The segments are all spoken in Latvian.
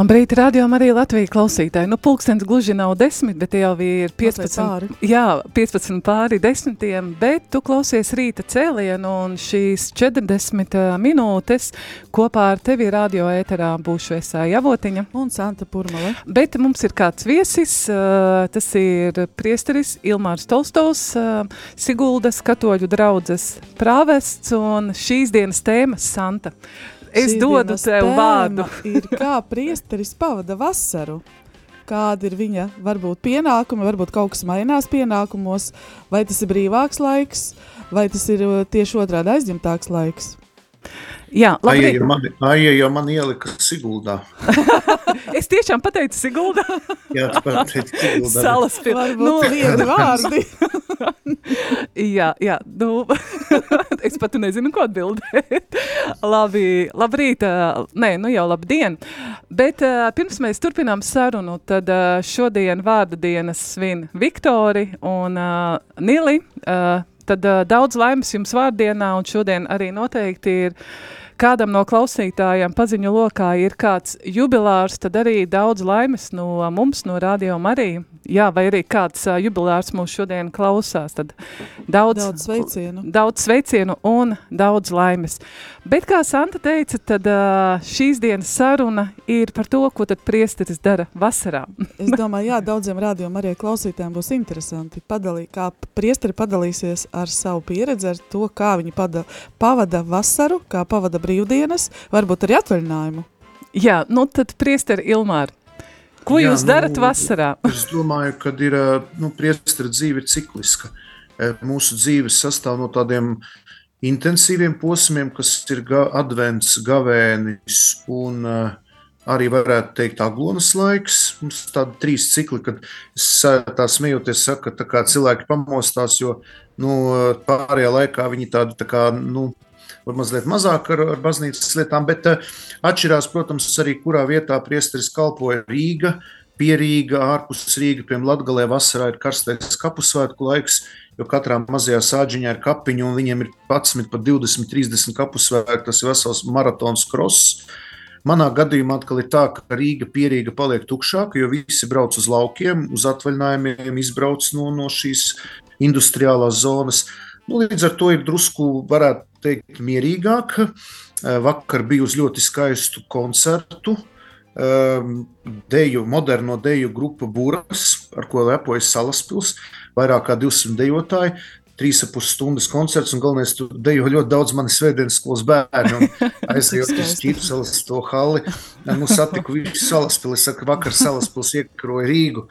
Labrīt, radio arī Latvijas klausītāji. Nu, pulkstenis gluži nav desmit, bet jau ir 15 pāri. Jā, 15 pāri desmitiem, bet tu klausies rīta cēlienu un šīs 40 ā, minūtes kopā ar tevi radio ēterā būšu es Javotiņa. Un Santa Purmale. Bet mums ir kāds viesis, tas ir priesteris Ilmārs Tolstovs, Siguldas katoļu draudzes prāvests un šīs dienas tēmas Santa. Es dodu tev vārdu. ir kā priesteris pavada vasaru. Kāda ir viņa, varbūt, pienākumi, varbūt kaut kas mainās pienākumos, vai tas ir brīvāks laiks, vai tas ir uh, tieši otrādi aizņemtāks laiks. Jā, Aija labi. jau man, Aija jau man ielika Siguldā. Es tiešām pateicu Sigulda Jā, tu pateici Siguldā. salas Varbūt Nu, viedi vārdi. jā, jā, nu, es pat nezinu, ko atbildēt. Labi, labrīt, nē, nu jau labdien. Bet pirms mēs turpinām sarunu, tad šodien vārda dienas svin Viktori un uh, Nili. ā, Tad ā, daudz laimes jums vārdienā un šodien arī noteikti ir kādam no klausītājiem paziņu lokā ir kāds jubilārs, tad arī daudz laimes no mums, no Radio Marija. Jā, vai arī kāds jubilārs mūs šodien klausās, tad daudz, Daudz sveicienu. daudz sveicienu un daudz laimes. Bet, kā Santa teica, tad šīs dienas saruna ir par to, ko tad priesteris dara vasarā. Es domāju, jā, daudziem rādījumiem arī klausītājiem būs interesanti, padalī, kā priesteri padalīsies ar savu pieredzi, ar to, kā viņi pada, pavada vasaru, kā pavada brīvdienas, varbūt arī atvaļinājumu. Jā, nu tad priesteri Ilmāri, ko Jā, jūs nu, darat vasarā? Es domāju, ka ir nu, priestera dzīve ir cikliska. Eh, Mūsu dzīves sastāv no tādiem intensīviem posmiem, kas ir ga advents, gavēnis un uh, arī varētu teikt aglonas laiks. Mums ir tādi trīs cikli, kad tā smejoties saku, ka tā kā cilvēki pamostās, jo nu, pārējā laikā viņi tādi tā kā, nu, var mazliet mazāk ar, ar baznīcas lietām, bet uh, atšķirās, protams, arī kurā vietā priesteris kalpoja Rīga, pierīga, ārpus Rīga, piemēram, Latgalē vasarā ir karstais kapusvētku laiks, jo katrā mazajā sāģiņā ir kapiņa, un viņiem ir 11, pat 20, 30 kapusvētku, tas ir vesels maratons kross. Manā gadījumā atkal ir tā, ka Rīga pierīga paliek tukšāka, jo visi brauc uz laukiem, uz atvaļinājumiem, izbrauc no, no šīs industriālās zonas. Nu, līdz ar to ir drusku, varētu teikt, mierīgāk. Eh, Vakar bija uz ļoti skaistu koncertu. Um, deju, moderno deju grupa Būras, ar ko lepojas Salaspils, vairāk kā 200 dejotāji. Trīs ap pus stundas koncerts, un galvenais, tur dejo ļoti daudz manis svētdienas skolas bērnu. Aizejot uz Skaisti. Čītu salas to halli, nu, satiku visu Salaspili, es saku, vakar Salaspils iekaroja Rīgu.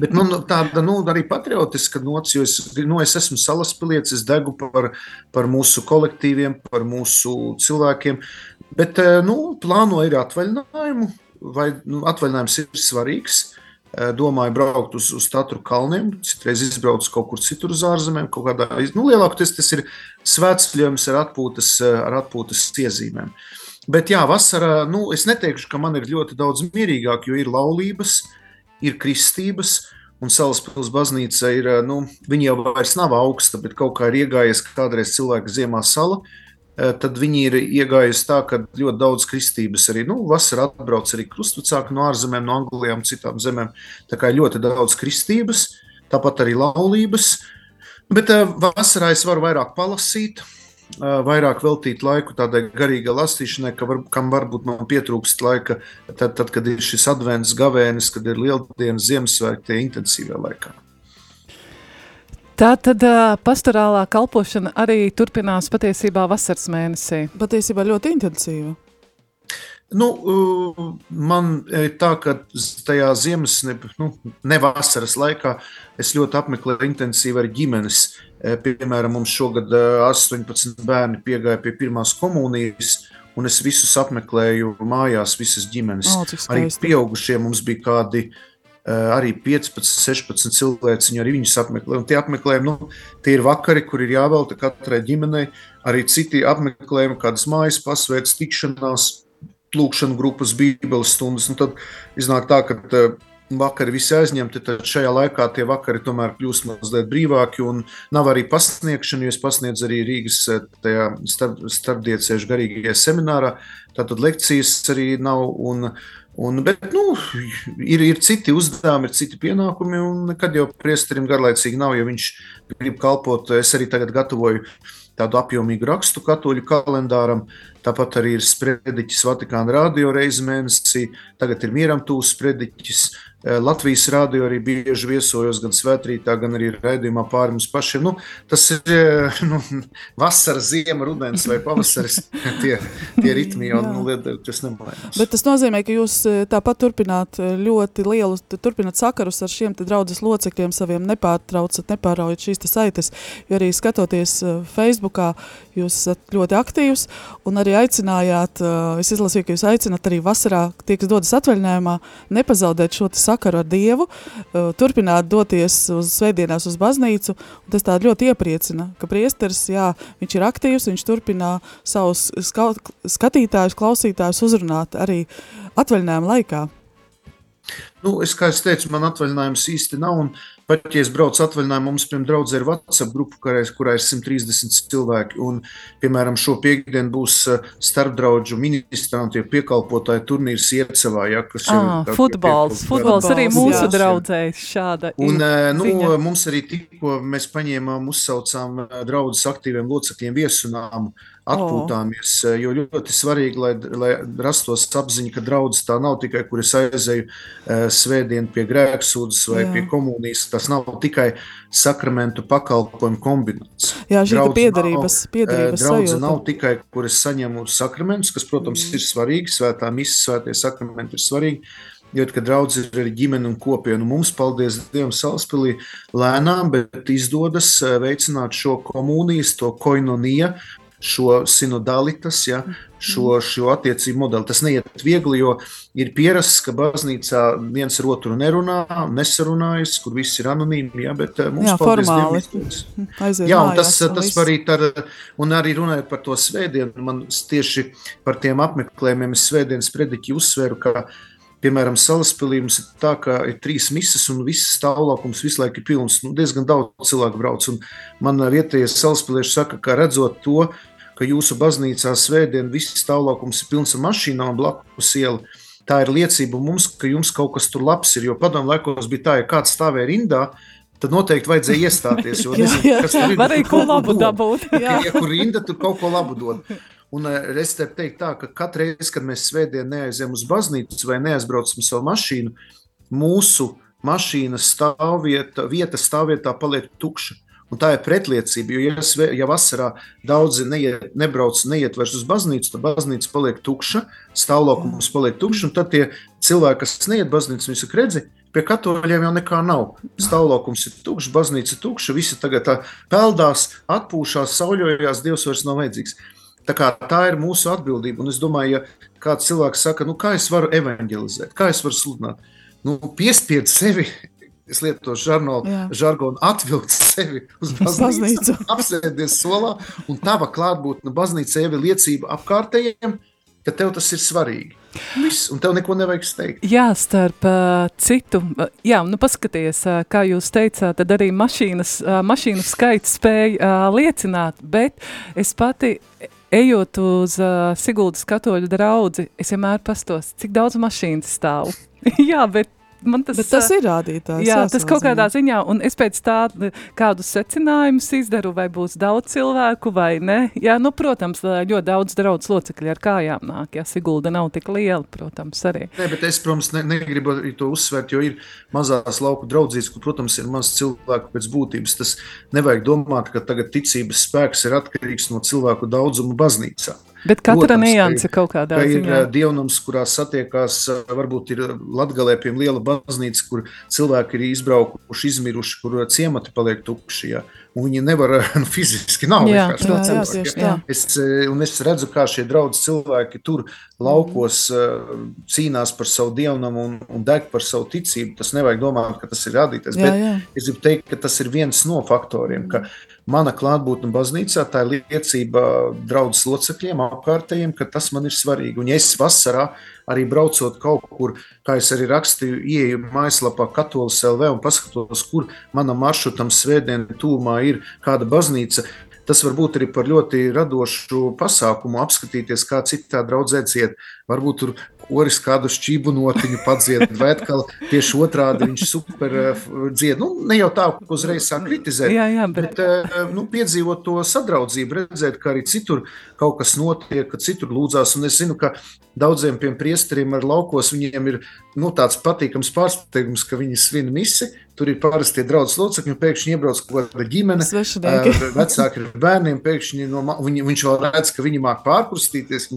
Bet nu, nu, tāda, nu, arī patriotiska nots, jo es, nu, es esmu Salaspilietis, es degu par, par mūsu kolektīviem, par mūsu cilvēkiem, bet, eh, nu, plānoju ir atvaļinājumu, vai nu, atvaļinājums ir svarīgs. Eh, Domāju, braukt uz, uz Tatru kalniem, citreiz izbraukt kaut kur citur uz ārzemēm. Kādā, nu, lielākoties tas ir svētceļojums ar atpūtas, ar atpūtas iezīmēm. Bet, jā, vasarā, nu, es neteikšu, ka man ir ļoti daudz mierīgāk, jo ir laulības, ir kristības, un Salaspils baznīca ir, nu, viņa jau vairs nav augsta, bet kaut kā ir iegājies kādreiz cilvēka ziemā sala. Eh, Tad viņi ir iegājuši tā, ka ļoti daudz kristības arī nu, vasarā atbrauc arī krustvecāki no ārzemēm, no Anglijām citām zemēm. Tā kā ļoti daudz kristības, tāpat arī laulības. Bet eh, vasarā es varu vairāk palasīt, eh, vairāk veltīt laiku tādai garīgai lasīšanai, ka var, kam varbūt man pietrūkst laika, tad, tad kad ir šis advents, gavēnis, kad ir lieldienas, Ziemassvētki, tie intensīvā laikā. Tā tad uh, pastorālā kalpošana arī turpinās patiesībā vasaras mēnesī. Patiesībā ļoti intensīva. Nu, man ir tā, ka tajā ziemas, ne, nu, ne vasaras laikā es ļoti apmeklēju intensīvi ar ģimenes. Piemēram, mums šogad 18 bērni piegāja pie pirmās komunijas, un es visus apmeklēju mājās, visas ģimenes. O, arī pieaugušie mums bija kādi arī 15, 16 cilvēki, arī viņus apmeklē. Un tie apmeklējumi, nu, tie ir vakari, kur ir jāvelta katrai ģimenei, arī citi apmeklējumi, kādas mājas pasvērts, tikšanās lūkšanu grupas, bībeles stundas. Un tad iznāk tā, ka vakari visi aizņemti, tad šajā laikā tie vakari tomēr kļūst mazliet brīvāki un nav arī pasniegšana, jo es pasniedzu arī Rīgas starp, starpdiecēšu garīgajā seminārā, tātad lekcijas arī nav. Un, Un, bet nu, ir, ir citi uzdevumi, ir citi pienākumi, un nekad jau priesterim garlaicīgi nav, ja viņš grib kalpot. Es arī tagad gatavoju tādu apjomīgu rakstu katoļu kalendāram, Tāpat arī ir sprediķis Vatikāna radio reizi mēnesī, tagad ir mieram tūs sprediķis. Eh, Latvijas rādio arī bieži viesojos gan svētkrītā, gan arī raidījumā pāri mums pašiem. Nu, tas ir eh, nu, vasara, ziema, rudens vai pavasaris. tie, tie ritmi jau nu, tas nemainās. Bet tas nozīmē, ka jūs eh, tāpat turpināt ļoti lielu, turpināt sakarus ar šiem draudzes locekļiem, saviem nepārtraucat, nepāraujat šīs saites, jo arī skatoties Facebookā, jūs esat ļoti aktīvs un arī aicinājāt, es izlasīju, ka jūs aicināt arī vasarā, tie, kas dodas atvaļinājumā, nepazaudēt šo sakaru ar Dievu, turpināt doties uz svētdienās uz baznīcu, un tas tā ļoti iepriecina, ka priesteris, jā, viņš ir aktīvs, viņš turpinā savus skatītājus, klausītājus uzrunāt arī atvaļinājuma laikā. Nu, es, kā jau teicu, man atvaļinājums īsti nav. Un Pat ja es braucu atvaļinājumā, mums, piemēram, draudzē ir WhatsApp grupa, kurā, kurā ir 130 cilvēki. Un, piemēram, šo piekdienu būs eh, starpdraudžu ministrantu piekalpotāju turnīrs Iecavā. Ja, kas ah, ir futbols. Futbols arī mūsu jā. draudzē šāda un, eh, nu, ziņa. Mums arī tikko mēs paņēmām, uzsaucām eh, draudzes aktīviem locekļiem viesunāmu atpūtāmies. Oh. Jo ļoti svarīgi, lai, lai rastos apziņa, ka draudzes tā nav tikai, kur es aizēju uh, svētdien pie grēksūdzes vai Jā. pie komunijas. Tas nav tikai sakramentu pakalpojumu kombinācija. Jā, šī ir piedarības, piedarības draudze sajūta. nav tikai, kur es saņemu sakramentus, kas, protams, mm. ir svarīgi, svētā misija, svētie sakramenti ir svarīgi. Jo, kad draudz ir arī ģimene un kopiena, mums, paldies Dievam, Salaspīlī, lēnām, bet izdodas veicināt šo komunijas, to koinoniju, šo sinodalitas, ja, šo, šo attiecību modeli. Tas neiet viegli, jo ir pierasts, ka baznīcā viens ar otru nerunā, nesarunājas, kur viss ir anonīmi, ja, bet eh, mums jā, formāli. Jā, un tas, tas var arī, tar, un arī runājot par to svētdienu, man tieši par tiem apmeklējumiem es svētdienas prediķi uzsveru, ka Piemēram, Salaspēlī mums ir tā, ka ir trīs misijas, un viss stāvoklis visu laiku ir pilns. Nu, diezgan daudz cilvēku brauc. Man vietējie salaspēlieši saka, ka redzot to, ka jūsu baznīcā svētdien viss stāvoklis ir pilns ar mašīnām blakus ielu. Tā ir liecība mums, ka jums kaut kas tur labs ir. Jo padomu laikos bija tā, ja kāds stāvēja rindā, tad noteikti vajadzēja iestāties. Jo nezinu, kas tur ir. Varēja ko labu dabūt. Ja kur rinda, tur kaut ko labu dod. Un eh, es te teiktu tā, ka katru reizi, kad mēs svētdien neaizējam uz baznīcu vai neaizbraucam savu mašīnu, mūsu mašīnas stāvvieta, vieta stāvvietā paliek tukša. Un tā ir pretliecība, jo, ja, ja vasarā daudzi neiet, nebrauc, neiet vairs uz baznīcu, tad baznīca paliek tukša, stāvlaukums paliek tukšs, un tad tie cilvēki, kas neiet baznīcu, viņi saka, redzi, pie katoļiem jau nekā nav. Stāvlaukums ir tukšs, baznīca tukša, visi tagad tā peldās, atpūšās, sauļojās, Dievs vairs nav vajadzīgs. Tā, tā ir mūsu atbildība, un es domāju, ja kāds cilvēks saka, nu, kā es varu evanģelizēt, kā es varu sludināt, nu, piespied sevi es lietošu žargonu, žargonu atvilkt sevi uz baznīcu, apsēsties solā, un tava klātbūtne baznīcā jau ir liecība apkārtējiem, ka tev tas ir svarīgi. Viss, un tev neko nevajag steigt. Jā, starp uh, citu, uh, jā, nu paskaties, uh, kā jūs teicāt, tad arī mašīnas, uh, mašīnu skaits spēja uh, liecināt, bet es pati ejot uz uh, Siguldas katoļu draudzi, es vienmēr pastos, cik daudz mašīnas stāv. jā, bet man tas, Bet tas ir rādītājs. Jā, tas kaut kādā ziņā, un es pēc tā kādus secinājumus izdaru, vai būs daudz cilvēku vai ne. Jā, nu, protams, ļoti daudz draudz locekļi ar kājām nāk, ja Sigulda nav tik liela, protams, arī. Nē, bet es, protams, ne, negribu arī to uzsvērt, jo ir mazās lauku draudzības, kur, protams, ir maz cilvēku pēc būtības. Tas nevajag domāt, ka tagad ticības spēks ir atkarīgs no cilvēku daudzuma baznīcā. Bet katra nianse ir- kaut kādā ka ir ziņā. uh, dievnams, kurā satiekās, varbūt ir Latvijā pie liela baznīca, kur cilvēki ir izbraukuši, izmiruši, kur ciemati paliek tukši. Ja? Un viņi nevar nu, fiziski nav. Jā, Jā, jā, ja? tā. Es, un es redzu, kā šie draugi cilvēki tur laukos eh, cīnās par savu dievnamu un, un deg par savu ticību. Tas nevajag domāt, ka tas ir radītais. Jā, Bet jā. es gribu teikt, ka tas ir viens no faktoriem, ka mana klātbūtne baznīcā tā ir liecība draudzes locekļiem, apkārtējiem, ka tas man ir svarīgi. Un ja es vasarā arī braucot kaut kur, kā es arī rakstīju, ieeju mājaslapā Katolis LV un paskatos, kur manam maršrutam svētdienā tūmā ir kāda baznīca. Tas var būt arī par ļoti radošu pasākumu, apskatīties, kā citā draudzē dzied. Varbūt tur koris kādu šķību notiņu padzied, vai atkal tieši otrādi viņš super eh, dzied. Nu, ne jau tā, uzreiz sāk kritizēt, Jā, jā, bet Bet eh, nu, piedzīvot to sadraudzību, redzēt, ka arī citur kaut kas notiek, ka citur lūdzās. Un es zinu, ka daudziem priesteriem ar laukos viņiem ir nu, tāds patīkams pārsteigums, ka viņi svin misi. Tur ir parasti draugs locekļi, un pēkšņi iebrauc kaut kāda ģimene. Svešinieki. Vecāki ir bērniem, pēkšņi no, viņi, viņš vēl redz, ka viņi māk pārkustīties.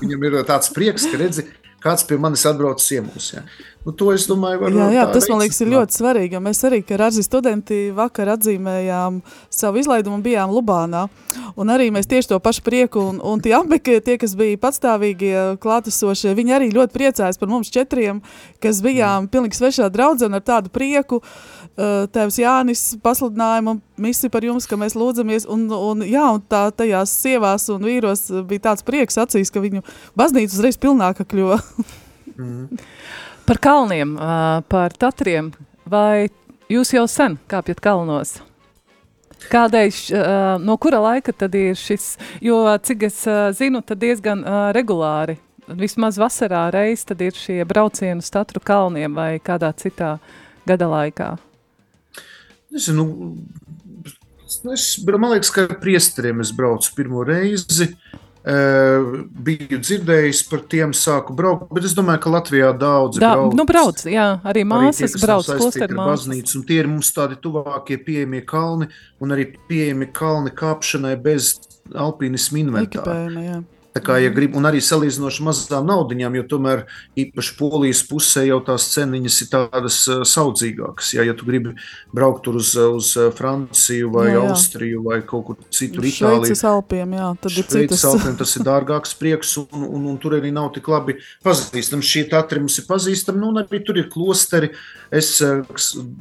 Viņam ir tāds prieks, ka redzi, kāds pie manis atbrauc ciemos. Ja. Nu, to es domāju, var Jā, jā, tas man liekas ir veicināt. ļoti svarīgi. jo Mēs arī, kā rādzi studenti, vakar atzīmējām savu izlaidumu un bijām Lubānā. Un arī mēs tieši to pašu prieku, un, un tie abi, tie, kas bija patstāvīgie klātesošie, viņi arī ļoti priecājās par mums četriem, kas bijām pilnīgi svešā draudzē un ar tādu prieku. Uh, Tēvs Jānis pasludināja man misiju par jums, ka mēs lūdzamies. Un, un, jā, un tā tajās sievās un vīros bija tāds prieks acīs, ka viņu baznīca uzreiz pilnāka kļuva. par kalniem, ā, par tatriem, vai jūs jau sen kāpjat kalnos? Kādēļ, no kura laika tad ir šis, jo cik es zinu, tad diezgan regulāri, vismaz vasarā reiz, tad ir šie braucieni uz Tatru kalniem vai kādā citā gada laikā. Nezinu, es, man liekas, ka ar priesteriem es braucu pirmo reizi. Uh, biju dzirdējis par tiem, sāku braukt, bet es domāju, ka Latvijā daudz Da, nu brauc, jā, arī māsas brauc, klosteru māsas. un tie ir mums tādi tuvākie pieejamie kalni, un arī pieejami kalni kāpšanai bez alpīnismu inventāra. Ekipējuma, jā. Tā kā, ja grib, un arī salīdzinoši mazām naudiņām, jo tomēr īpaši polijas pusē jau tās ceniņas ir tādas uh, saudzīgākas. Ja, ja tu gribi braukt uz, uz uh, Franciju vai Jā, jā. Austriju vai kaut kur citur, Itāliju, Šveices Alpiem, jā, tad ir citas. Alpiem tas ir dārgāks prieks, un, un, un tur arī nav tik labi pazīstami. Šie tatri mums ir pazīstami, nu, un arī tur ir klosteri. Es eh,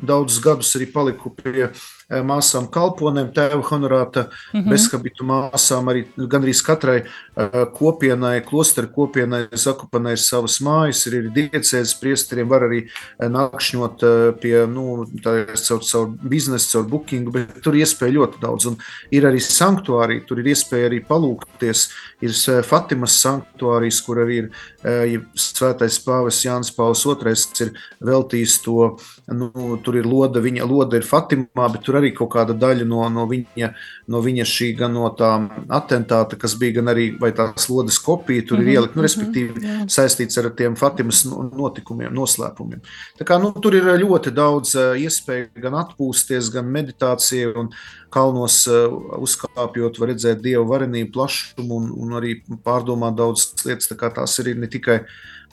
daudzus gadus arī paliku pie eh, māsām kalponēm, tēva honorāta, mm -hmm. bezhabitu māsām. Arī gandrīz katrai eh, kopienai, klosteru kopienai, zakupanai ir savas mājas, ir arī diecēzes priesteriem, var arī eh, nakšņot eh, pie, nu, tā caur, caur biznesu, caur bookingu, bet tur iespēja ļoti daudz. Un ir arī sanktuārija, tur ir iespēja arī palūkties. Ir eh, Fatimas sanktuārijas, kur arī ir eh, ja svētais pāvis Jānis Pauls II ir veltījis to, nu, tur ir loda, viņa loda ir Fatimā, bet tur arī kaut kāda daļa no, no, viņa, no viņa šī gan no tā atentāta, kas bija gan arī, vai tās lodas kopija, tur mm -hmm, ir ielikt, nu, respektīvi jā. saistīts ar tiem Fatimas no- notikumiem, noslēpumiem. Tā kā, nu, tur ir ļoti daudz eh, iespēju gan atpūsties, gan meditācija un kalnos eh, uzkāpjot, var redzēt dievu varenību, plašumu un, un arī pārdomāt daudzas lietas. Tā kā tās ir ne tikai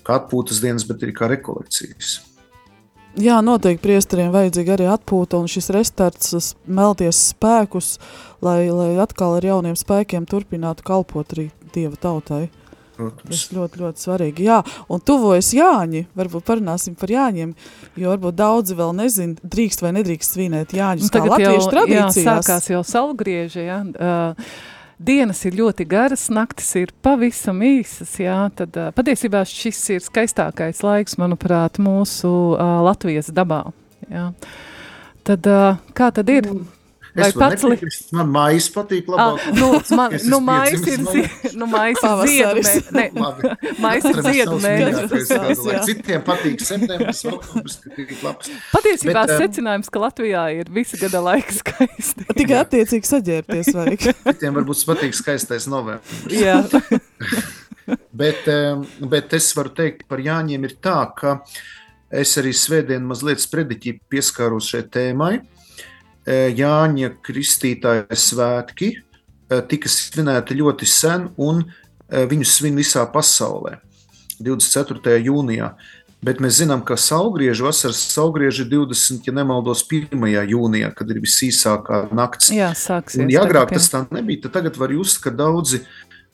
kā atpūtas dienas, bet arī kā rekolekcijas. Jā, noteikti priesteriem vajadzīga arī atpūta un šis restarts, melties spēkus, lai, lai atkal ar jauniem spēkiem turpinātu kalpot arī Dieva tautai. Tas Protams. ļoti, ļoti svarīgi. Jā, un tuvojas Jāņi. Varbūt parunāsim par Jāņiem, jo varbūt daudzi vēl nezina, drīkst vai nedrīkst svinēt Jāņus. Un Kā latviešu jā, tradīcijās. sākās jau saulgrieži, jā. Uh, dienas ir ļoti garas, naktis ir pavisam īsas, jā. Tad uh, patiesībā šis ir skaistākais laiks, manuprāt, mūsu uh, Latvijas dabā, jā. Tad uh, kā tad ir? Vai Es pats li... nepiekrist, man mājas patīk Ah, labāk. nu, man, nu, esmu mājas ir, nu, mājas ir ziedu Labi. mājas ir ziedu laiks. Citiem patīk septembris, oktobris, kad ir labs. Patiesībā Bet, um, secinājums, ka Latvijā ir visa gada laika skaisti. Tikai attiecīgi saģērbties vajag. Citiem varbūt patīk skaistais novembris. jā. Bet, bet es varu teikt par Jāņiem ir tā, ka es arī svētdien mazliet sprediķi pieskāros šai tēmai. E, Jāņa kristītāja svētki e, tika svinēti ļoti sen, un viņu svin visā pasaulē 24. jūnijā. Bet mēs zinām, ka saulgrieža vasaras saulgrieža ir 20, ja nemaldos, 1. jūnijā, kad ir visīsākā nakts. Jā, sāksies. Un, ja agrāk tas tā nebija, tad tagad var just, ka daudzi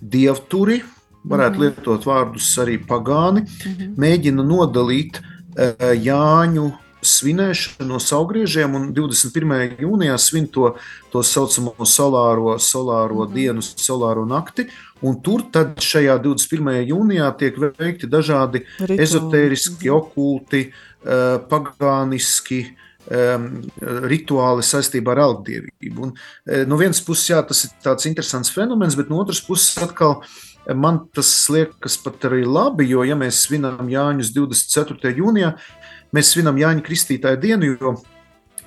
dievturi, varētu mm -hmm. lietot vārdus arī pagāni, mm -hmm. mēģina nodalīt uh, Jāņu svinēšanu no saugriežiem, un 21. jūnijā svin to, to saucamo solāro, solāro -hmm. dienu, solāro nakti. Un tur tad šajā 21. jūnijā tiek veikti dažādi Rituāli. ezotēriski, -hmm. okulti, uh, pagāniski um, rituāli saistībā ar algdievību. Un, uh, no vienas puses, jā, tas ir tāds interesants fenomens, bet no otras puses atkal man tas liekas pat arī labi, jo, ja mēs svinām Jāņus 24. jūnijā, Mēs svinam Jāņa Kristītāja dienu, jo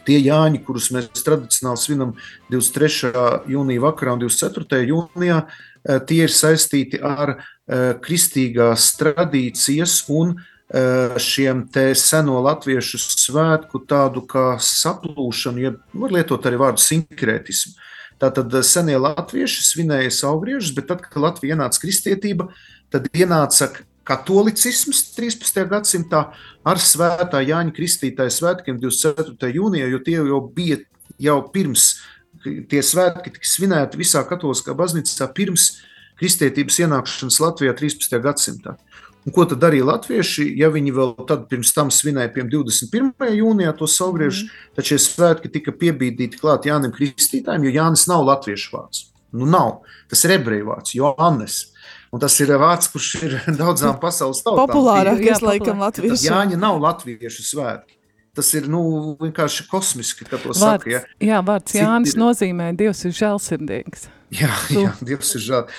tie Jāņi, kurus mēs tradicionāli svinam 23. jūnija vakarā un 24. jūnijā, eh, tie ir saistīti ar eh, kristīgās tradīcijas un eh, šiem te seno latviešu svētku tādu kā saplūšanu, ja var lietot arī vārdu sinkrētismu. Tātad senie latvieši svinēja saugriežus, bet tad, kad Latvija ienāca kristietība, tad ienāca katolicisms 13. gadsimtā ar svētā Jāņa Kristītāja svētkiem 24. jūnijā, jo tie jau bija jau pirms tie svētki tika svinēti visā katoliskā baznīcā pirms kristietības ienākšanas Latvijā 13. gadsimtā. Un ko tad darīja latvieši, ja viņi vēl tad pirms tam svinēja pie 21. jūnijā to saulgriežu, mm. tad šie svētki tika piebīdīti klāt Jānim Kristītājiem, jo Jānis nav latviešu vārds. Nu nav, tas ir ebreju vārds, Joannes. Un tas ir vārds, kurš ir daudzām pasaules tautām. Populārākais laikam latviešu. Jāņa nav latviešu svētki. Tas ir nu, vienkārši kosmiski, ka to vārds, saka. Ja. Jā, vārds Jānis ir... nozīmē Dievs ir žēlsirdīgs. Jā, jā, Dievs ir žēl.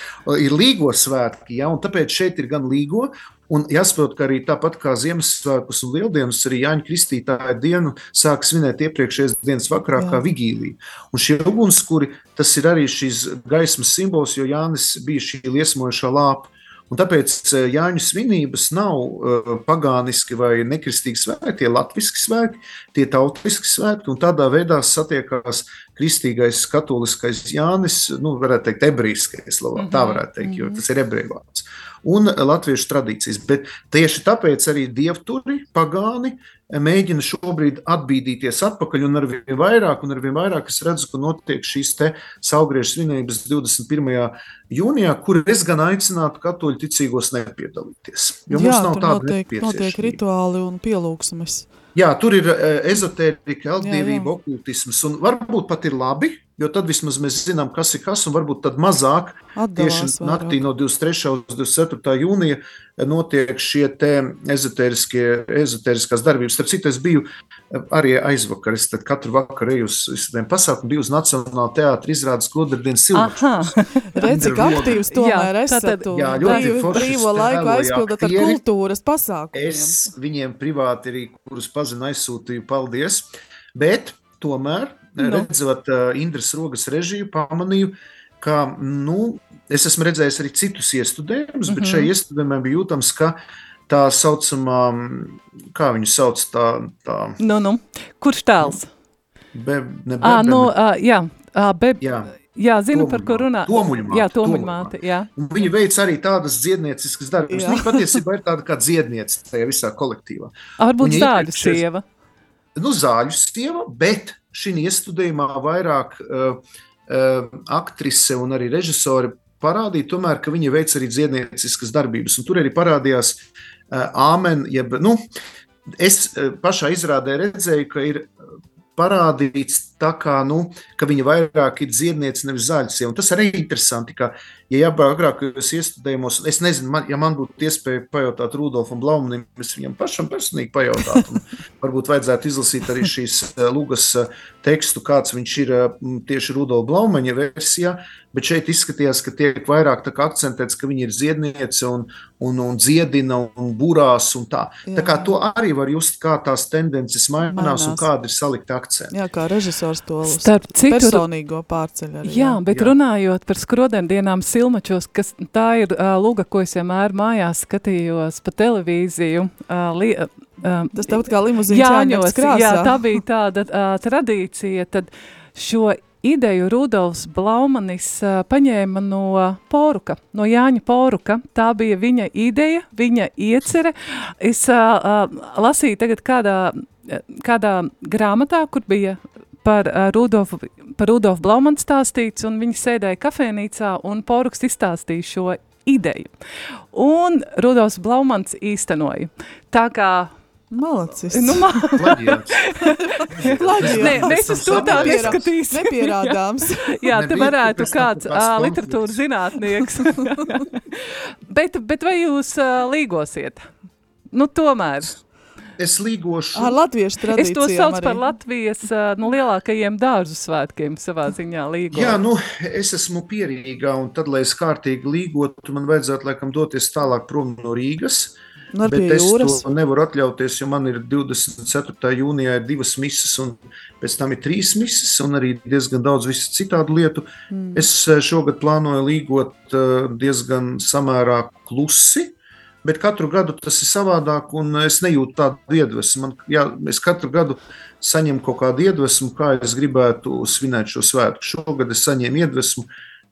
Ir līgo svētki, ja, un tāpēc šeit ir gan līgo, Un jāsaprot, ka arī tāpat kā Ziemassvētkus un Lieldienas, arī Jāņa Kristītāja dienu sāk svinēt iepriekšējās dienas vakarā Jā. kā vigīlija. Un šie ugunskuri, tas ir arī šīs gaismas simbols, jo Jānis bija šī liesmojošā lāpa. Un tāpēc eh, Jāņu svinības nav uh, pagāniski vai nekristīgi svētki, tie ir latviešu svētki, tie ir tautiski svētki, un tādā veidā satiekās kristīgais, katoliskais Jānis, nu, varētu teikt, ebrejskais, mm -hmm. tā varētu teikt, jo mhm. tas ir ebreju vārds un latviešu tradīcijas. Bet tieši tāpēc arī dievturi, pagāni, mēģina šobrīd atbīdīties atpakaļ, un ar vien vairāk, un ar vien vairāk es redzu, ka notiek šīs te saugriežu svinības 21. jūnijā, kur es gan aicinātu katoļu ticīgos nepiedalīties. Jo Jā, mums nav tāda notiek, notiek rituāli un pielūgsmes. Jā, tur ir ezotērija, elddievība, okultisms, un varbūt pat ir labi, jo tad vismaz mēs zinām, kas ir kas, un varbūt tad mazāk Atdalās tieši vairāk. naktī no 23. uz 24. jūnija notiek šie ezotēriskās darbības. Starp citu, es biju arī aizvakar, es katru vakaru eju uz visiem pasākumiem, biju uz Nacionālā teātra izrādes kodardienas silvačus. Redz, cik aktīvs tomēr esat. Tad, jā, ļoti forši brīvo laiku aizpildat ar kultūras pasākumiem. Es viņiem privāti arī, kurus pazinu, aizsūtīju paldies, bet tomēr nu. redzot uh, Indras Rogas režiju, pamanīju, ka nu, es esmu redzējis arī citus iestudējumus, mm -hmm. bet šai iestudējumā bija jūtams, ka tā saucamā, kā viņu sauc, tā. tā nu, nu. Kurš tēls? Be, ne, be, à, nu, uh, jā, uh, be, jā. Jā, zinu, tomuļmāte. par ko runā. Tomuļmāte. Jā, tomuļmāte, jā. Un viņa veic arī tādas dziednieciskas darbības. Viņa patiesībā ir tāda kā dziedniece tajā visā kolektīvā. Varbūt zāļu sieva. Nu, zāļu sieva, bet šī iestudējumā vairāk uh, uh, aktrise un arī režisori parādīja, tomēr, ka viņi veic arī dziednieciskas darbības. Un tur arī parādījās uh, āmen, jeb, nu, es pašā izrādē redzēju, ka ir parādīts tā, kā, nu, viņa vairāk ir dziedniece, nevis zaļsieva. Tas arī ir interesanti, ka, ja agrākajos iestudējumos, es nezinu, man, ja man būtu iespēja pajautāt Rudolfam Blaumanim, es viņam pašam personīgi pajautātu, varbūt vajadzētu izlasīt arī šīs eh, Lūgas eh, tekstu, kāds viņš ir eh, tieši Rudolfa Blaumaņa versijā, bet šeit izskatījās, ka tiek vairāk akcentēts, ka viņa ir dziedniece un, un, un dziedina un burās un tā. Jā. Tā kā to arī var just, kā tās tendences mainās, mainās. un kāda ir salikta akcenti. Jā, kā režisors to Starp citu, personīgo pārceļ arī. Jā, jā bet jā. runājot par skrodendienām silmačos, kas tā ir uh, luga, ko es vienmēr mājās skatījos pa televīziju, uh, li, uh, Tas tāpat kā limuzīns Jāņos, krāsā. Jā, tā bija tāda uh, tradīcija, tad šo ideju Rudolfs Blaumanis uh, paņēma no Poruka, no Jāņa Poruka. Tā bija viņa ideja, viņa iecere. Es uh, uh, lasīju tagad kādā, kādā grāmatā, kur bija par uh, Rudolfu, par Rudolfu Blaumanu stāstīts, un viņi sēdēja kafēnīcā, un Poruks izstāstīja šo ideju. Un Rudolfs Blaumans īstenoja. Tā kā Malacis. Nu, ma. Nē, mēs uz to tā neskatīsim. Nepierādāms. Jā, te varētu kāds konflikts. literatūras zinātnieks. bet, bet vai jūs ā, līgosiet? Nu, tomēr. Es līgošu. Ar latviešu Es tradīcijām to saucu arī. par Latvijas nu, lielākajiem dārzu svētkiem savā ziņā līgo. Jā, nu, es esmu pierīgā, un tad, lai es kārtīgi līgotu, man vajadzētu laikam doties tālāk prom no Rīgas. Nu, Bet es jūras. to nevaru atļauties, jo man ir 24. jūnijā ir divas misijas, un pēc tam ir trīs misijas, un arī diezgan daudz citādu lietu. Mm. Es šogad plānoju līgot diezgan samērā klusi. Bet katru gadu tas ir savādāk, un es nejūtu tādu iedvesmu. Man, jā, es katru gadu saņemu kaut kādu iedvesmu, kā es gribētu svinēt šo svētku. Šogad es saņēmu iedvesmu,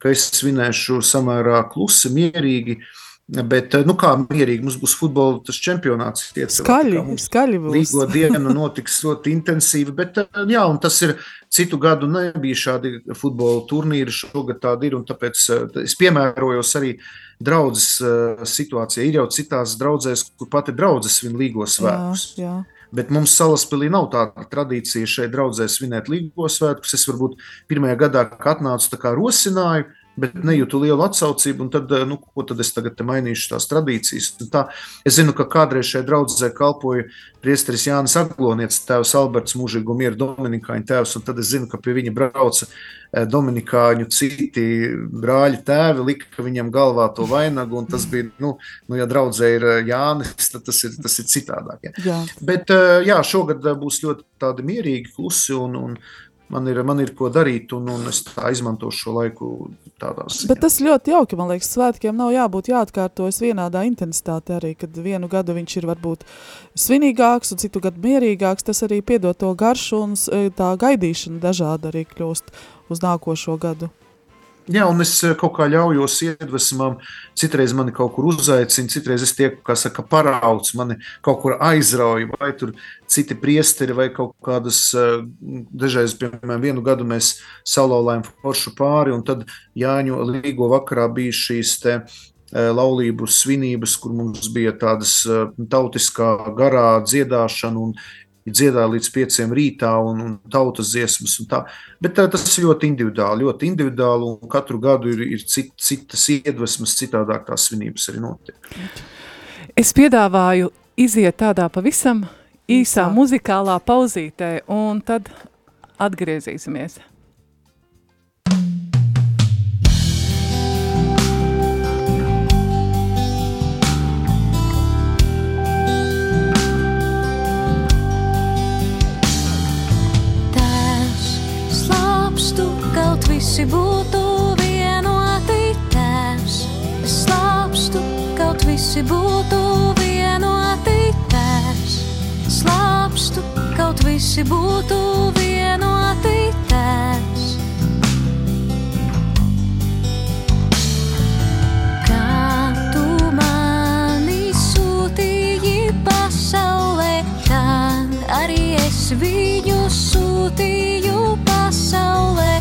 ka es svinēšu samērā klusi, mierīgi. Bet, eh, nu kā mierīgi, mums būs futbola tas čempionāts. ietverā, Skaļi, skaļi būs. Līgo diena notiks ļoti intensīvi, bet eh, jā, un tas ir citu gadu nebija šādi futbola turnīri, šogad tādi ir, un tāpēc eh, es piemērojos arī draudzes situācijai. Ir jau citās draudzēs, kur pati draudzes svin līgo svētkus. Jā, jā. Bet mums salaspēlī nav tāda tradīcija šeit draudzē svinēt līgo svētkus. Es varbūt pirmajā gadā, kad atnācu, tā kā rosināju, bet nejūtu lielu atsaucību. un Tad, eh, nu, ko tad es tagad mainīšu tās tradīcijas? Un Tā, es zinu, ka kādreiz šai draudzē kalpoja priesteris Jānis Aglonietis, tēvs Alberts Mūžīgu mieru Dominikāņu tēvs, un tad es zinu, ka pie viņa brauca eh, Dominikāņu citi brāļi tēvi, lika viņam galvā to vainagu, un tas bija, nu, nu ja draudzē ir eh, Jānis, tad tas ir, tas ir citādāk. Ja. Jā. Bet jā, šogad būs ļoti tādi mierīgi, klusi, un, un man, ir, man ir ko darīt, un, un es tā izmantošu šo laiku tādās. Bet tas ļoti jauki. Man liekas, svētkiem nav jābūt jāatkārtojas vienādā intensitātē. Arī kad vienu gadu viņš ir varbūt svinīgāks, un citu gadu mierīgāks, tas arī piedod to garšu un tā gaidīšana dažādi arī kļūst uz nākošo gadu. Jā, un es eh, kaut kā ļaujos iedvesmām. Citreiz mani kaut kur uzaicina, citreiz es tieku, kā saka, parauts, mani kaut kur aizrauja, vai tur citi priesteri, vai kaut kādas, eh, dažreiz, piemēram, vienu gadu mēs salauzām foršu pāri, un tad Jāņu līgo vakarā bija šīs te eh, laulību svinības, kur mums bija tādas tautiskā garā dziedāšana un dziedāja līdz pieciem rītā un, un tautas dziesmas. Un tā. Bet tā, tas ir ļoti individuāli, ļoti individuāli, un katru gadu ir, ir cit, citas iedvesmas, citādāk tās svinības arī notiek. Es piedāvāju iziet tādā pavisam īsā Īsā. muzikālā pauzītē, un tad atgriezīsimies. Visi būtu vienoti. Tēvs, slāpstu, kaut visi būtu vienoti. Tēvs, slāpstu, kaut visi būtu vienoti. Tēvs. Kā tu mani sūtīji pasaulē, tā arī es viņu sūtīju pasaulē.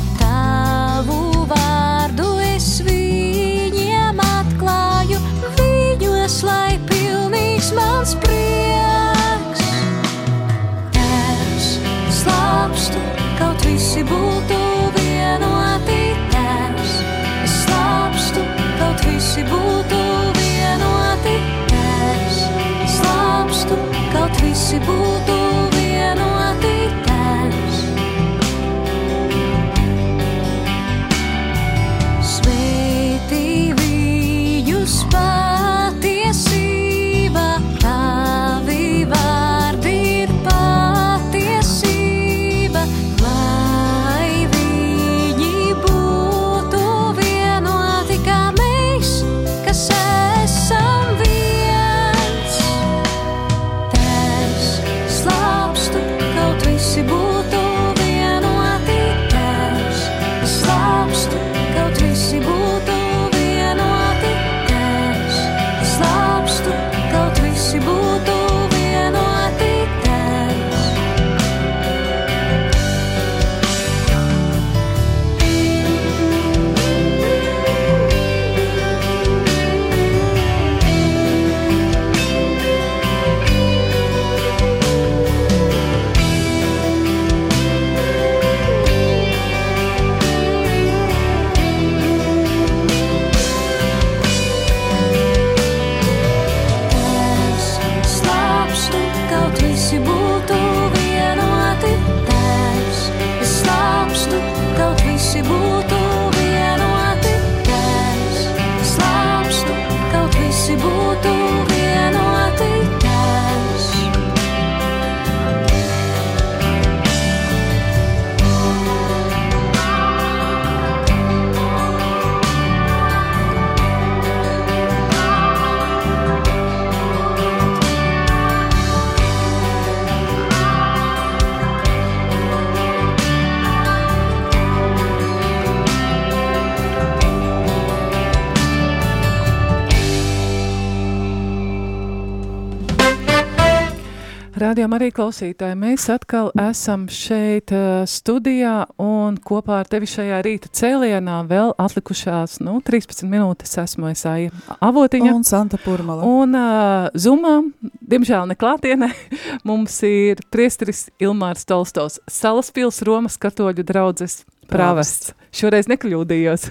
Arī klausītāji, mēs atkal esam šeit uh, studijā un kopā ar tevi šajā rīta cēlienā vēl atlikušās, nu, 13 minūtes esmu es Aija Avotiņa. Un Santa Purmala. Un uh, Zumā, diemžēl neklātienē, mums ir priesteris Ilmārs Tolstovs, Salaspils Romas katoļu draudzes prāvests. Šoreiz nekļūdījos.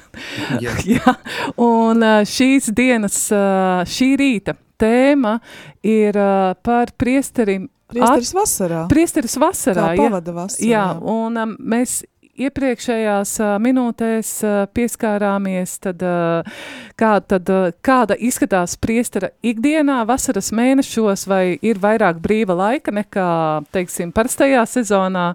Jā. Jā. Un uh, šīs dienas, šī rīta tēma ir par priesterim. Priesteris vasarā. Priesteris vasarā, Kā pavada vasarā, Jā, jā. un um, mēs iepriekšējās minūtēs pieskārāmies, tad, kā, tad, kāda izskatās priestera ikdienā vasaras mēnešos, vai ir vairāk brīva laika nekā, teiksim, parastajā sezonā,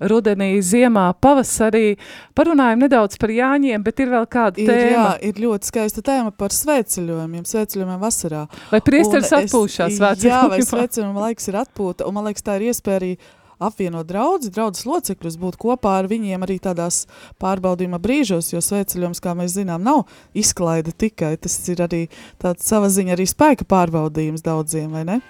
rudenī, ziemā, pavasarī. Parunājam nedaudz par Jāņiem, bet ir vēl kāda Ir, jā, tēma. ir ļoti skaista tēma par svētceļojumiem, svētceļojumiem vasarā. Vai priesteris atpūšās Jā, vai svētceļojumā? svētceļojuma laiks ir atpūta, un man liekas, tā ir iespēja arī apvienot draudzi, draudzes locekļus, būt kopā ar viņiem arī tādās pārbaudījuma brīžos, jo svētceļojums, kā mēs zinām, nav izklaide tikai, tas ir arī tāds sava ziņa arī spēka pārbaudījums daudziem, vai ne?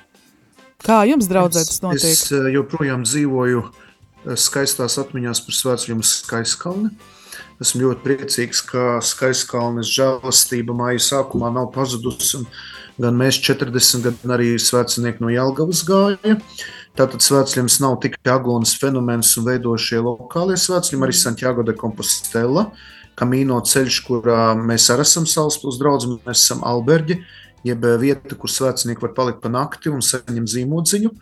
Kā jums, draudzē, tas notiek? Es eh, joprojām dzīvoju eh, skaistās atmiņās par svētceļiem uz Skaiskalni. Esmu ļoti priecīgs, ka Skaiskalnes žēlastība māja sākumā nav pazudusi. un Gan mēs 40, gan arī svētcinieki no Jelgavas gāja. Tātad svētceļums nav tikai aglonas fenomens un veidošie lokālie svētceļi, arī Santiago de Compostela, Kamīno ceļš, kurā mēs arī esam Salaspils draudz, mēs esam Alberģi, jeb vieta, kur svētcinieki var palikt pa nakti un saņemt zīmodziņu.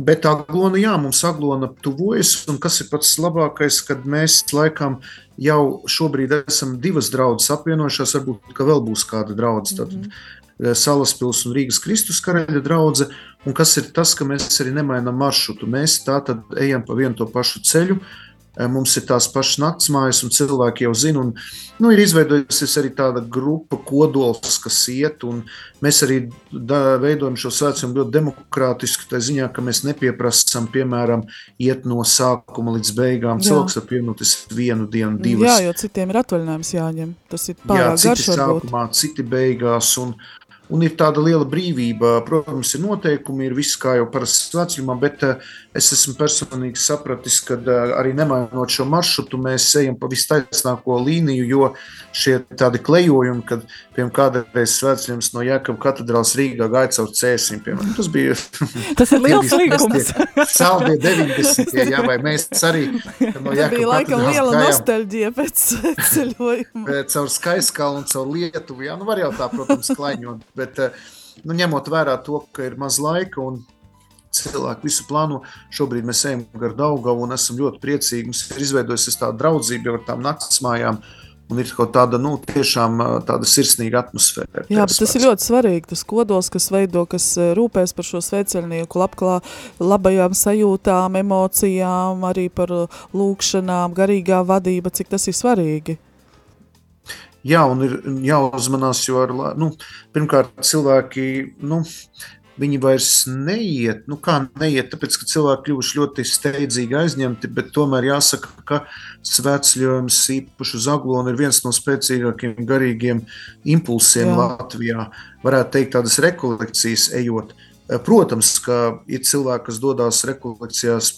Bet aglona, jā, mums aglona tuvojas, un kas ir pats labākais, kad mēs laikam jau šobrīd esam divas draudzes apvienojušās, varbūt, ka vēl būs kāda draudzene. Tad eh, Salaspils un Rīgas Kristus karaļa draudze, un kas ir tas, ka mēs arī nemainām maršrutu. Mēs tā tad ejam pa vienu to pašu ceļu, Eh, Mums ir tās pašas naktsmājas, un cilvēki jau zina, un nu, ir izveidojusies arī tāda grupa kodols, kas iet, un mēs arī da, veidojam šo svētceļu ļoti demokrātiski, tā ziņā, ka mēs nepieprasām, piemēram, iet no sākuma līdz beigām. Jā. Cilvēks var pievienoties vienu dienu, divas. Jā, jo citiem ir atvaļinājums jāņem. Tas ir Jā, pārāk citi garš varbūt. sākumā, citi beigās. Un, un ir tāda liela brīvība. Protams, ir noteikumi, ir viss kā jau parasti svētceļā, bet eh, es esmu personīgi sapratis, ka arī nemainot šo maršrutu, mēs ejam pa vistaisnāko līniju, jo šie tādi klejojumi, kad piemēram kādreiz svētceļams no Jēkabas katedrāls Rīgā gāja caur cēsim, piemēram, tas bija Tas ir liels līgums. Saldie 90. Jā, vai mēs arī no Tā Jēkabas bija laikam liela gājām nostalģija pēc ceļojuma. Caur Skaiskalnu un caur Lietuvu. Jā, nu var jau tā, protams, klaņot. Bet, nu, ņemot vērā to, ka ir maz laika un cilvēki visu plāno, šobrīd mēs ejam gar Daugavu un esam ļoti priecīgi. Mums ir izveidojusies tā draudzība jau ar tām naktsmājām. Un ir kaut kāda nu, tiešām tāda sirsnīga atmosfēra. Jā, bet tas ir ļoti svarīgi. Tas kodols, kas veido, kas rūpēs par šo sveicinieku, labklā, labajām sajūtām, emocijām, arī par lūkšanām, garīgā vadība, cik tas ir svarīgi. Jā, un ir jāuzmanās, jo ar, nu, pirmkārt cilvēki. Nu, Viņi vairs neiet, nu kā neiet, tāpēc, ka cilvēki kļuvuši ļoti steidzīgi aizņemti, bet tomēr jāsaka, ka svētceļojums īpaši uz Aglonu ir viens no spēcīgākiem garīgiem impulsiem Jā. Jā. Latvijā. Varētu teikt, tādas rekolekcijas ejot. Protams, ka ir cilvēki, kas dodas rekolekcijās,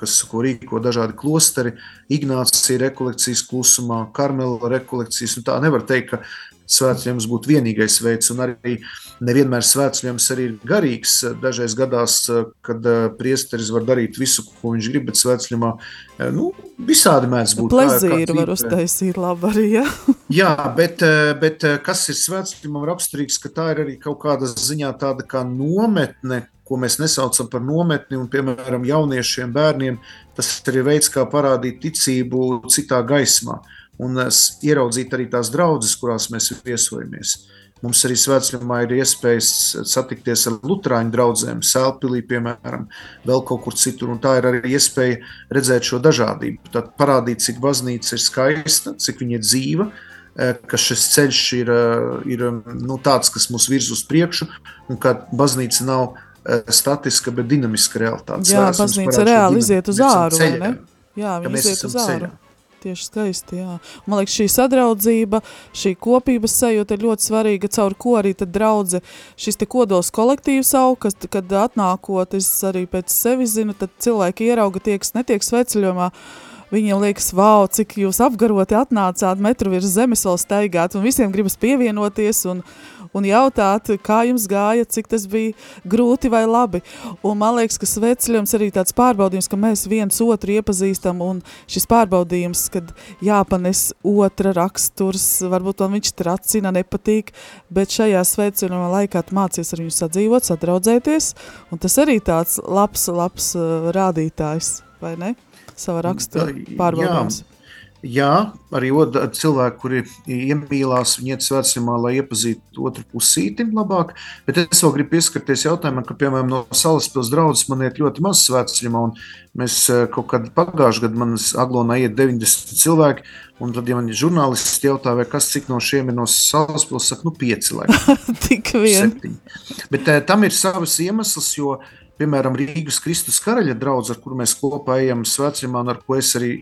kas ko rīko dažādi klosteri, Ignācija rekolekcijas klusumā, Karmela rekolekcijas. un Tā nevar teikt, ka svētceļojums būtu vienīgais veids, un arī nevienmēr svētceļojums arī ir garīgs. Dažreiz gadās, kad eh, priesteris var darīt visu, ko viņš grib, bet svētceļojumā eh, nu, visādi mēdz būt. Plezīru var trīpē. uztaisīt labi arī, jā. Jā, bet, eh, bet eh, kas ir svētceļam raksturīgs, ka tā ir arī kaut kāda ziņā tāda kā nometne, ko mēs nesaucam par nometni, un, piemēram, jauniešiem, bērniem, tas ir veids, kā parādīt ticību citā gaismā un ieraudzīt arī tās draudzes, kurās mēs viesojamies. Mums arī svētceļā ir iespējas satikties ar Lutāņu draugiem, Sēlpīlī, piemēram, vēl kaut kur citur. un Tā ir arī iespēja redzēt šo dažādību. Tad parādīt, cik baznīca ir skaista, cik viņa ir dzīva, eh, ka šis ceļš ir, eh, ir nu, tāds, kas mūs virz uz priekšu, un ka baznīca nav eh, statiska, bet dinamiska realitāte. Jā, mums baznīca reāli iziet uz ne? Jā, viņi iziet uz āru. Tieši skaisti, jā. Man liekas, šī sadraudzība, šī kopības sajūta ir ļoti svarīga, caur ko arī tad draudze šis te kodols kolektīvs aug, kas, kad atnākot, es arī pēc sevi zinu, tad cilvēki ierauga tie, kas netiek sveceļojumā, viņiem liekas, wow, cik jūs apgaroti atnācāt metru virs zemes vēl staigāt, un visiem gribas pievienoties, un, un jautāt, kā jums gāja, cik tas bija grūti vai labi. Un man liekas, ka sveceļojums arī tāds pārbaudījums, ka mēs viens otru iepazīstam un šis pārbaudījums, kad jāpanes otra raksturs, varbūt man viņš tracina, nepatīk, bet šajā sveceļojumā laikā mācies ar viņu sadzīvot, sadraudzēties, un tas arī tāds labs, labs uh, rādītājs, vai ne? Sava rakstura pārbaudījums. Jā. Jā, arī cilvēki, kuri iemīlās, viņi iet svētceļā, lai iepazītu otru pusīti labāk. Bet es vēl gribu pieskarties jautājumam, ka, piemēram, no Salaspils draudzes man iet ļoti maz svētceļā. Mēs eh, kaut kad pagājušajā gadā manas aglonā iet 90 cilvēki. Un tad, ja man ir žurnālisti jautā, vai kas cik no šiem ir no Salaspils, saka, nu pieci. Tik vien. Septiņi. Bet uh, tam ir savas iemesls, jo uh, piemēram, Rīgas Kristus karaļa draugs, ar kuru mēs kopā ejam svētceļā, ar ko es arī,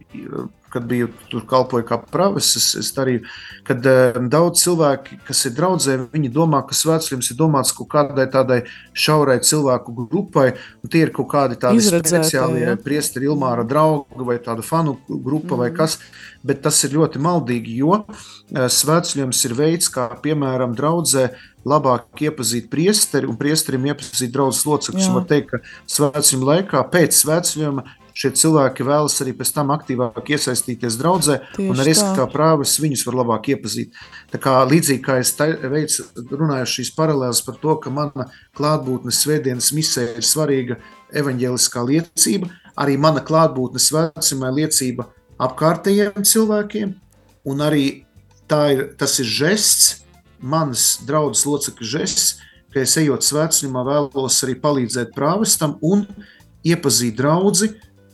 kad biju tur kalpoju kā pravis, es, es darīju, kad um, daudz cilvēki, kas ir draudzē, viņi domā, ka svētceļums ir domāts kaut kādai tādai šaurai cilvēku grupai, un tie ir kaut kādi tādi speciāli ja? priesteri Ilmāra draugi vai tāda fanu grupa mm. vai kas, bet tas ir ļoti maldīgi, jo uh, svētceļums ir veids, kā piemēram draudzē labāk iepazīt priesteri un priesterim iepazīt draugus locekļus. Var teikt, ka svētceļuma laikā, pēc svētceļuma, šie cilvēki vēlas arī pēc tam aktīvāk iesaistīties draudzē, Tieši un arī es kā prāvis viņus var labāk iepazīt. Tā kā līdzīgi kā es veicu, runāju šīs paralēlas par to, ka mana klātbūtne svētdienas misē ir svarīga evaņģēliskā liecība, arī mana klātbūtne svētceļā liecība apkārtējiem cilvēkiem, un arī ir, tas ir žests, manas draudzes locekļu žests, ka es ejot svētceļā vēlos arī palīdzēt prāvestam un iepazīt draugu,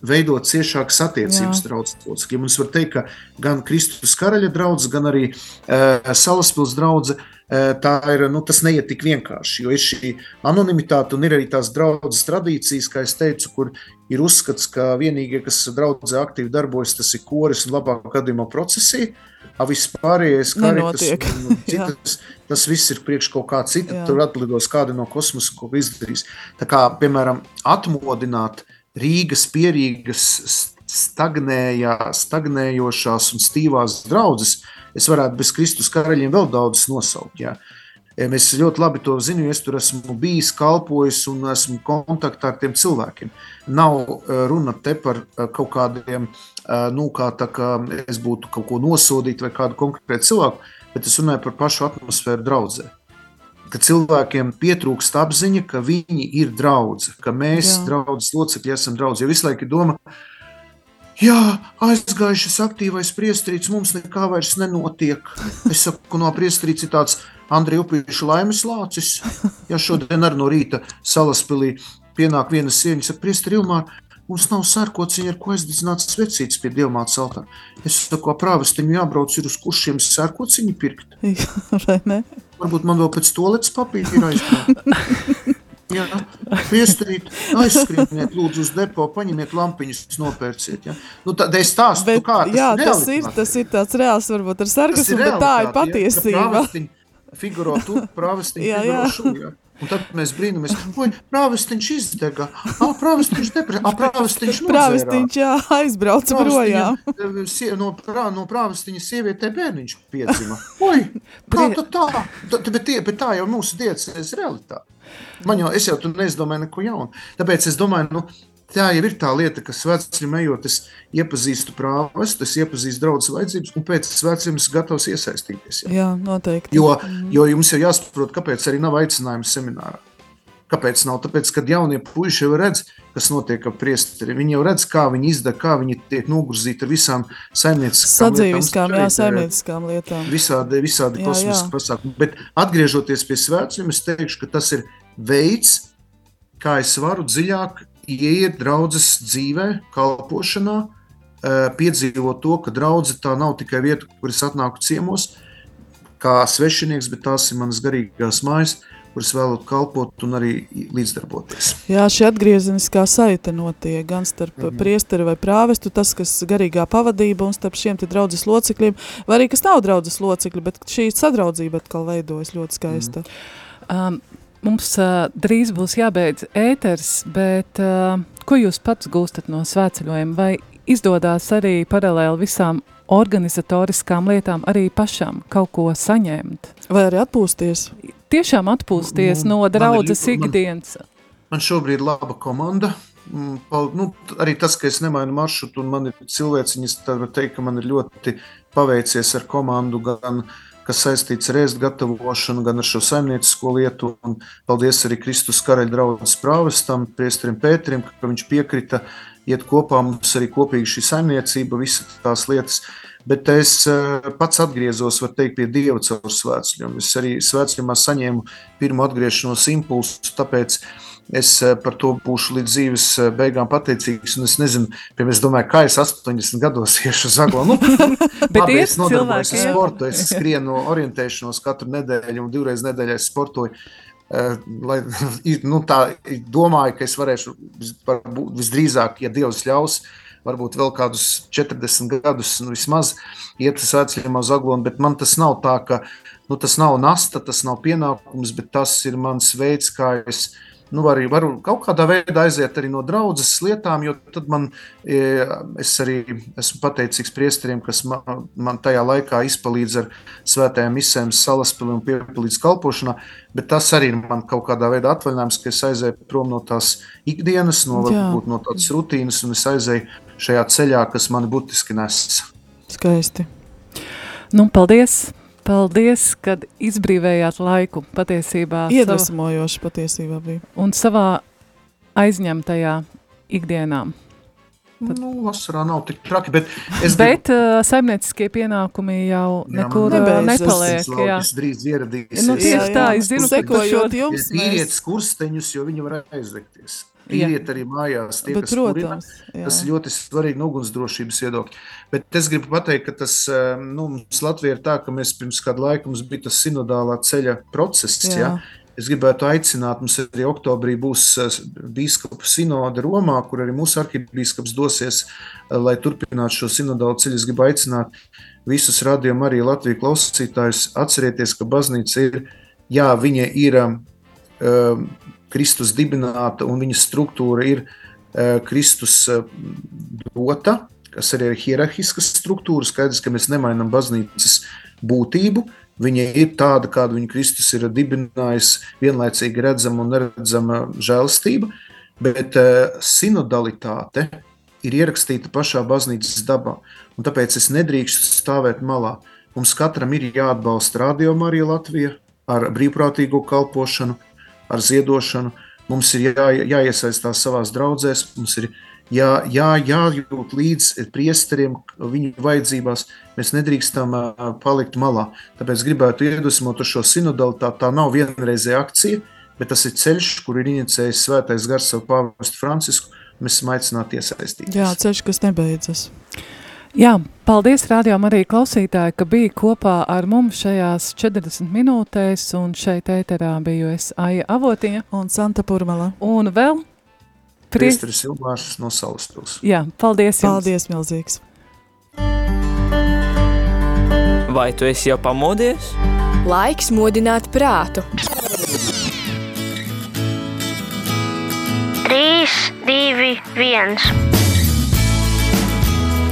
veidot ciešākas attiecības draudzes locekļiem. Es varu teikt, ka gan Kristus karaļa draugs, gan arī uh, Salaspils draugs. Uh, tā ir, nu, tas neiet tik vienkārši, jo ir šī anonimitāte un ir arī tās draudzes tradīcijas, kā es teicu, kur ir uzskats, ka vienīgie, kas draudzē aktīvi darbojas, tas ir koris un labāk gadījumā procesija. Uh, Viss pārējais, kā arī tas, nu, citas, tas viss ir priekš kaut kā cita. Jā. Tur atlidos kādi no kosmosa, ko izdarīs. Tā kā, piemēram, atmodināt Rīgas pierīgas stagnējā, stagnējošās un stīvās draudzes, es varētu bez Kristus karaļiem vēl daudz nosaukt. Jā. Es ļoti labi to zinu, jo es tur esmu bijis, kalpojis un esmu kontaktā ar tiem cilvēkiem. Nav runa te par kaut kādiem, nu, kā, kā es būtu kaut ko nosodīt vai kādu konkrētu cilvēku, bet es runāju par pašu atmosfēru draudzē. Ka cilvēkiem pietrūkst apziņa, ka viņi ir draugi, ka mēs, draugs locekļi, esam draugi. Jo visu laiku domā, Jā, aizgājušas aktīvais priestrīts, mums nekā vairs nenotiek. Es saku, no priestrīts ir tāds Andrija Upīša laimes lācis. Ja šodien arī no rīta salaspilī pienāk viena sieviete, saka, priestri Ilmār, mums nav sērkociņa, ar ko aizdedzināt svecītes pie dievmātes altāra. Es saku, prāvestiņu jābrauc ir uz kušiem sērkociņu pirkt. Vai ne? Varbūt man vēl pēc toaletes papīra ir aizbraukt. Jā, piestrīt, aizskrieniet, lūdzu, uz depo, paņemiet lampiņus, nopērciet. Ja? Nu, tad es stāstu, bet, kā tas, jā, tas ir. Tas ir tāds reāls, varbūt ar sargas, bet tā ir patiesība. Ja, figuro tur, prāvestiņš figuro šur. Un tad mēs brīnamies, ka prāvestiņš izdega. Ah, prāvestiņš neprasa, ah, prāvestiņš. Prāvestiņš, jā, aizbrauca projām. No, prā, no prāvestiņa sievietē bērniņš piedzima. Oi, kā tad tā? Bet, tie, bet tā jau mūsu diecēs realitāte. Man jau, es jau tur neizdomāju neko jaunu. Tāpēc es domāju, nu, tā jau ir tā lieta, ka svētceļam ejot, es iepazīstu prāvestu, es iepazīstu draudzes vajadzības, un pēc svētceļiem es gatavs iesaistīties. Jā, jā noteikti. Jo, jo jums jau jāsaprot, kāpēc arī nav aicinājums seminārā. Kāpēc nav? Tāpēc, kad jaunie puiši jau redz, kas notiek ar priesteri, viņi jau redz, kā viņi izdara, kā viņi tiek nogurzīti ar visām saimnieciskām lietām. Jā, saimnieciskām lietām. Visādi, visādi kosmiski pasākumi. Bet atgriežoties pie svētceļiem, es teikšu, ka tas ir veids, kā es varu dziļāk ieiet draudzes dzīvē, kalpošanā, piedzīvot to, ka draudzene tā nav tikai vieta, kur es atnāku ciemos, kā svešinieks, bet tās ir manas garīgās mājas. kuras vēlot kalpot un arī līdzdarboties. Jā, šī atgriezeniskā saite notiek gan starp mm -hmm. priesteri vai prāvestu, tas, kas garīgā pavadība un starp šiem te draudzes locekļiem, vai arī kas nav draudzes locekļi, bet šī sadraudzība atkal veidojas ļoti skaista. Mm. Um, mums uh, drīz būs jābeidz ēters, bet uh, ko jūs pats gūstat no svētceļojuma? Vai izdodas arī paralēli visām organizatoriskām lietām arī pašam kaut ko saņemt? Vai arī atpūsties? Tiešām atpūsties Nu, no man ir- draudzes man- ikdienas. Man šobrīd ir laba komanda. Mm, Nu, arī tas, ka es nemainu maršrutu, un man ir cilvēciņas, tad var teikt, ka man ir ļoti paveicies ar komandu, gan kas saistīts ar ēst gatavošanu, gan ar šo saimniecisko lietu. Un paldies arī Kristus karaļa draudzes prāvestam, priesterim Pēterim, ka viņš piekrita iet kopā mums arī kopīgi šī saimniecība, visas tās lietas. Bet es eh, pats atgriezos, var teikt, pie Dieva caur svētceļiem. Es arī svētceļā saņēmu pirmo atgriešanos impulsu, tāpēc es eh, par to būšu līdz dzīves eh, beigām pateicīgs. Un es nezinu, piemēram, es domāju, kā es 80 gados iešu uz Aglo. Nu, Bet labi, es nodarbojos ar sportu, es skrienu orientēšanos katru nedēļu un divreiz nedēļā es sportoju. Eh, Lai, nu, tā, domāju, ka es varēšu visdrīzāk, ja Dievs ļaus, varbūt vēl kādus 40 gadus nu, vismaz iet uz svētceļiem uz Aglonu, bet man tas nav tā, ka nu, tas nav nasta, tas nav pienākums, bet tas ir mans veids, kā es nu, varu, varu kaut kādā veidā aiziet arī no draudzes lietām, jo tad man, e, es arī esmu pateicīgs priesteriem, kas man, man tajā laikā izpalīdz ar svētajām misēm salaspili un piepalīdz kalpošanā, bet tas arī man kaut kādā veidā atvaļinājums, ka es aizēju prom no tās ikdienas, no, varbūt no tādas rutīnas, un es aizēju šajā ceļā, kas mani būtiski nes. Skaisti. Nu, paldies! Paldies, kad izbrīvējāt laiku patiesībā. Iedvesmojoši patiesībā bija. Un savā aizņemtajā ikdienā. Tad... Nu, vasarā nav tik traki, bet es Bet uh, saimnieciskie pienākumi jau Jā, nekur uh, nebeidzas. nepaliek. Jā. Tas drīz ieradīsies. Nu, tieši tā, es zinu, ka sekojot jums, Tīriet mēs, skursteņus, jo viņi var aizvekties. Jā. Tīriet arī mājās. Tie, bet, kurina, protams, jā. Tas ir ļoti svarīgi no ugunsdrošības viedokļa. Bet es gribu pateikt, ka tas eh, nu, mums Latvijā ir tā, ka mēs pirms kāda laika mums bija tas sinodālā ceļa process. Jā. Ja? Es gribētu aicināt, mums arī oktobrī būs eh, biskupu sinode Romā, kur arī mūsu arhibīskaps dosies, eh, lai turpinātu šo sinodālo ceļu. Es gribu aicināt visus radiomu arī Latvijas klausītājus atcerieties, ka baznīca ir, jā, viņa ir um, Kristus dibināta un viņa struktūra ir uh, Kristus uh, dota, kas arī ir hierarhiska struktūra. Skaidrs, ka mēs nemainām baznīcas būtību. Viņa ir tāda, kāda viņa Kristus ir dibinājis, vienlaicīgi redzama un neredzama žēlastība, bet uh, sinodalitāte ir ierakstīta pašā baznīcas dabā. Un tāpēc es nedrīkstu stāvēt malā. Mums katram ir jāatbalsta Radio Marija Latvija ar brīvprātīgo kalpošanu, ar ziedošanu. Mums ir jā, jāiesaistās savās draudzēs, mums ir jā, jā, jājūt līdzi priesteriem viņu vajadzībās. Mēs nedrīkstam palikt malā. Tāpēc gribētu iedvesmot šo sinodalitāti. Tā nav vienreizēja akcija, bet tas ir ceļš, kur ir inicējis svētais gars savu pāvestu Francisku. Mēs esam aicināti iesaistīties. Jā, ceļš, kas nebeidzas. Jā, paldies rādījām arī klausītāji, ka bija kopā ar mums šajās 40 minūtēs, un šeit ēterā biju es Aija Avotiņa. Un Santa Purmala. Un vēl. Priesteris Ilmārs no Salaspils. Jā, paldies jums. Paldies, milzīgs. Vai tu esi jau pamodies? Laiks modināt prātu. 3, 2, 1.